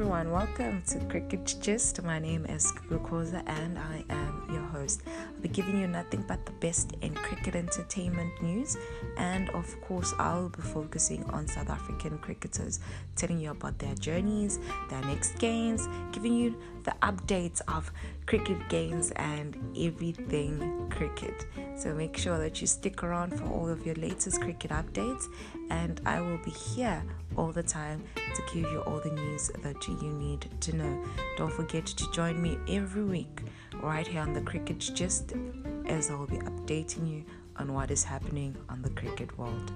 everyone. Welcome to Cricket Gist. My name is Kukoza and I am your host. I'll be giving you nothing but the best in cricket entertainment news, and of course, I'll be focusing on South African cricketers, telling you about their journeys, their next games, giving you the updates of cricket games and everything cricket. So make sure that you stick around for all of your latest cricket updates, and I will be here all the time to give you all the news that you need to know. Don't forget to join me every week right here on the Cricket Gist as I'll be updating you on what is happening on the cricket world.